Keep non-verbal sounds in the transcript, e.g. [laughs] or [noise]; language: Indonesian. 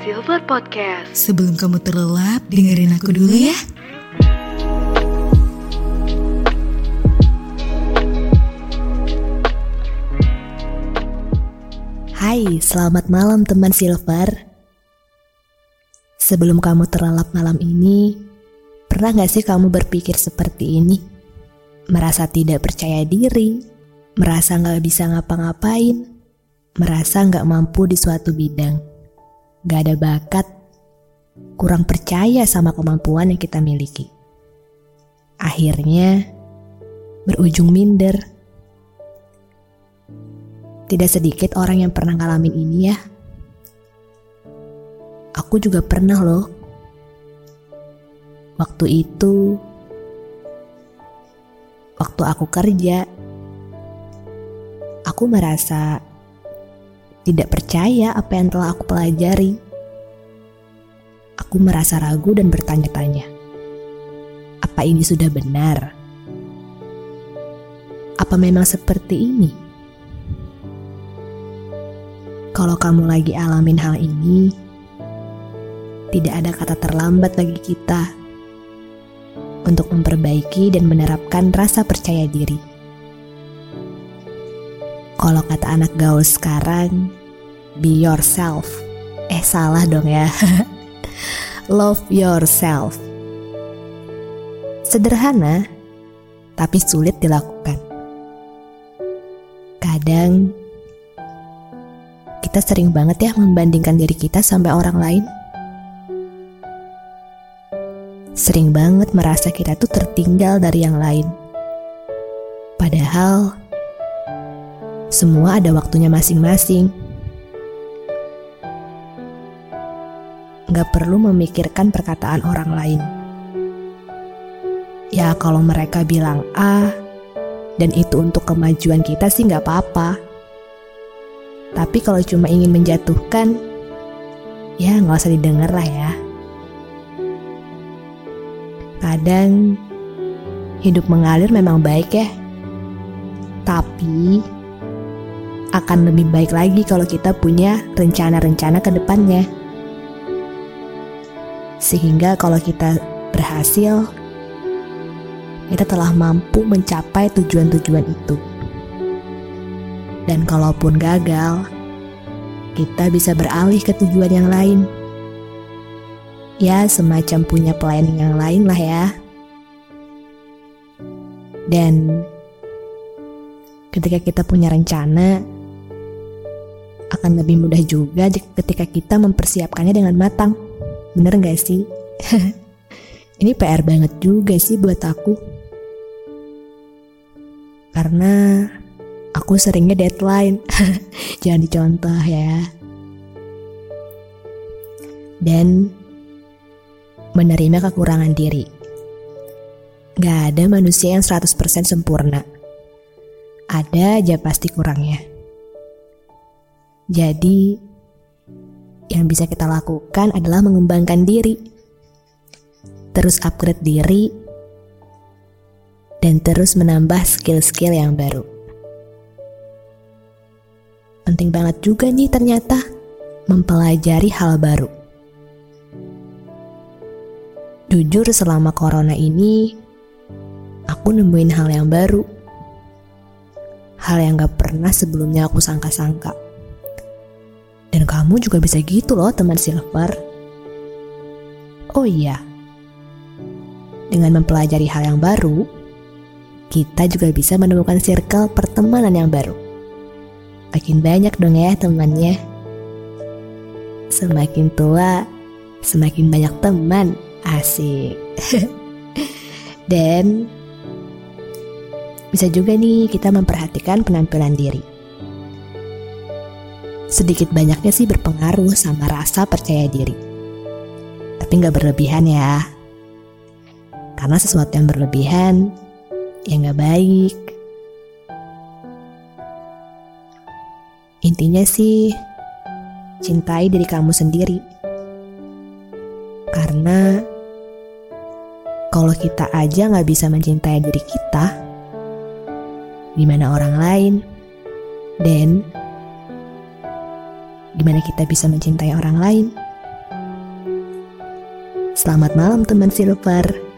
Silver Podcast. Sebelum kamu terlelap, dengerin aku dulu ya. Hai, selamat malam teman Silver. Sebelum kamu terlelap malam ini, pernah gak sih kamu berpikir seperti ini? Merasa tidak percaya diri, merasa gak bisa ngapa-ngapain, merasa gak mampu di suatu bidang, gak ada bakat, kurang percaya sama kemampuan yang kita miliki. Akhirnya, berujung minder. Tidak sedikit orang yang pernah ngalamin ini ya. Aku juga pernah loh. Waktu itu, waktu aku kerja, aku merasa tidak percaya apa yang telah aku pelajari. Aku merasa ragu dan bertanya-tanya, apa ini sudah benar? Apa memang seperti ini? Kalau kamu lagi alamin hal ini, tidak ada kata terlambat bagi kita untuk memperbaiki dan menerapkan rasa percaya diri. Kalau kata anak gaul sekarang, be yourself. Eh salah dong ya. [laughs] Love yourself. Sederhana, tapi sulit dilakukan. Kadang kita sering banget ya membandingkan diri kita sampai orang lain. Sering banget merasa kita tuh tertinggal dari yang lain. Padahal semua ada waktunya masing-masing. Gak perlu memikirkan perkataan orang lain. Ya kalau mereka bilang A dan itu untuk kemajuan kita sih gak apa-apa. Tapi kalau cuma ingin menjatuhkan, ya nggak usah didengar lah ya. Kadang hidup mengalir memang baik ya, tapi akan lebih baik lagi kalau kita punya rencana-rencana ke depannya. Sehingga kalau kita berhasil, kita telah mampu mencapai tujuan-tujuan itu. Dan kalaupun gagal, kita bisa beralih ke tujuan yang lain. Ya, semacam punya planning yang lain lah ya. Dan ketika kita punya rencana, akan lebih mudah juga ketika kita mempersiapkannya dengan matang. Bener gak sih? [laughs] Ini PR banget juga sih buat aku. Karena aku seringnya deadline. [laughs] Jangan dicontoh ya. Dan menerima kekurangan diri. Gak ada manusia yang 100% sempurna. Ada aja pasti kurangnya. Jadi, yang bisa kita lakukan adalah mengembangkan diri. Terus upgrade diri dan terus menambah skill-skill yang baru. Penting banget juga nih ternyata mempelajari hal baru. Jujur selama corona ini, aku nemuin hal yang baru. Hal yang gak pernah sebelumnya aku sangka-sangka. Dan kamu juga bisa gitu loh teman silver. Oh iya, dengan mempelajari hal yang baru, kita juga bisa menemukan circle pertemanan yang baru. Makin banyak dong ya temannya. Semakin tua, semakin banyak teman. Asik. [laughs] Dan bisa juga nih kita memperhatikan penampilan diri. Sedikit banyaknya sih berpengaruh sama rasa percaya diri. Tapi nggak berlebihan ya. Karena sesuatu yang berlebihan ya nggak baik. Intinya sih, cintai diri kamu sendiri. Karena kalau kita aja nggak bisa mencintai diri kita, gimana orang lain? Dan gimana kita bisa mencintai orang lain. Selamat malam teman silver.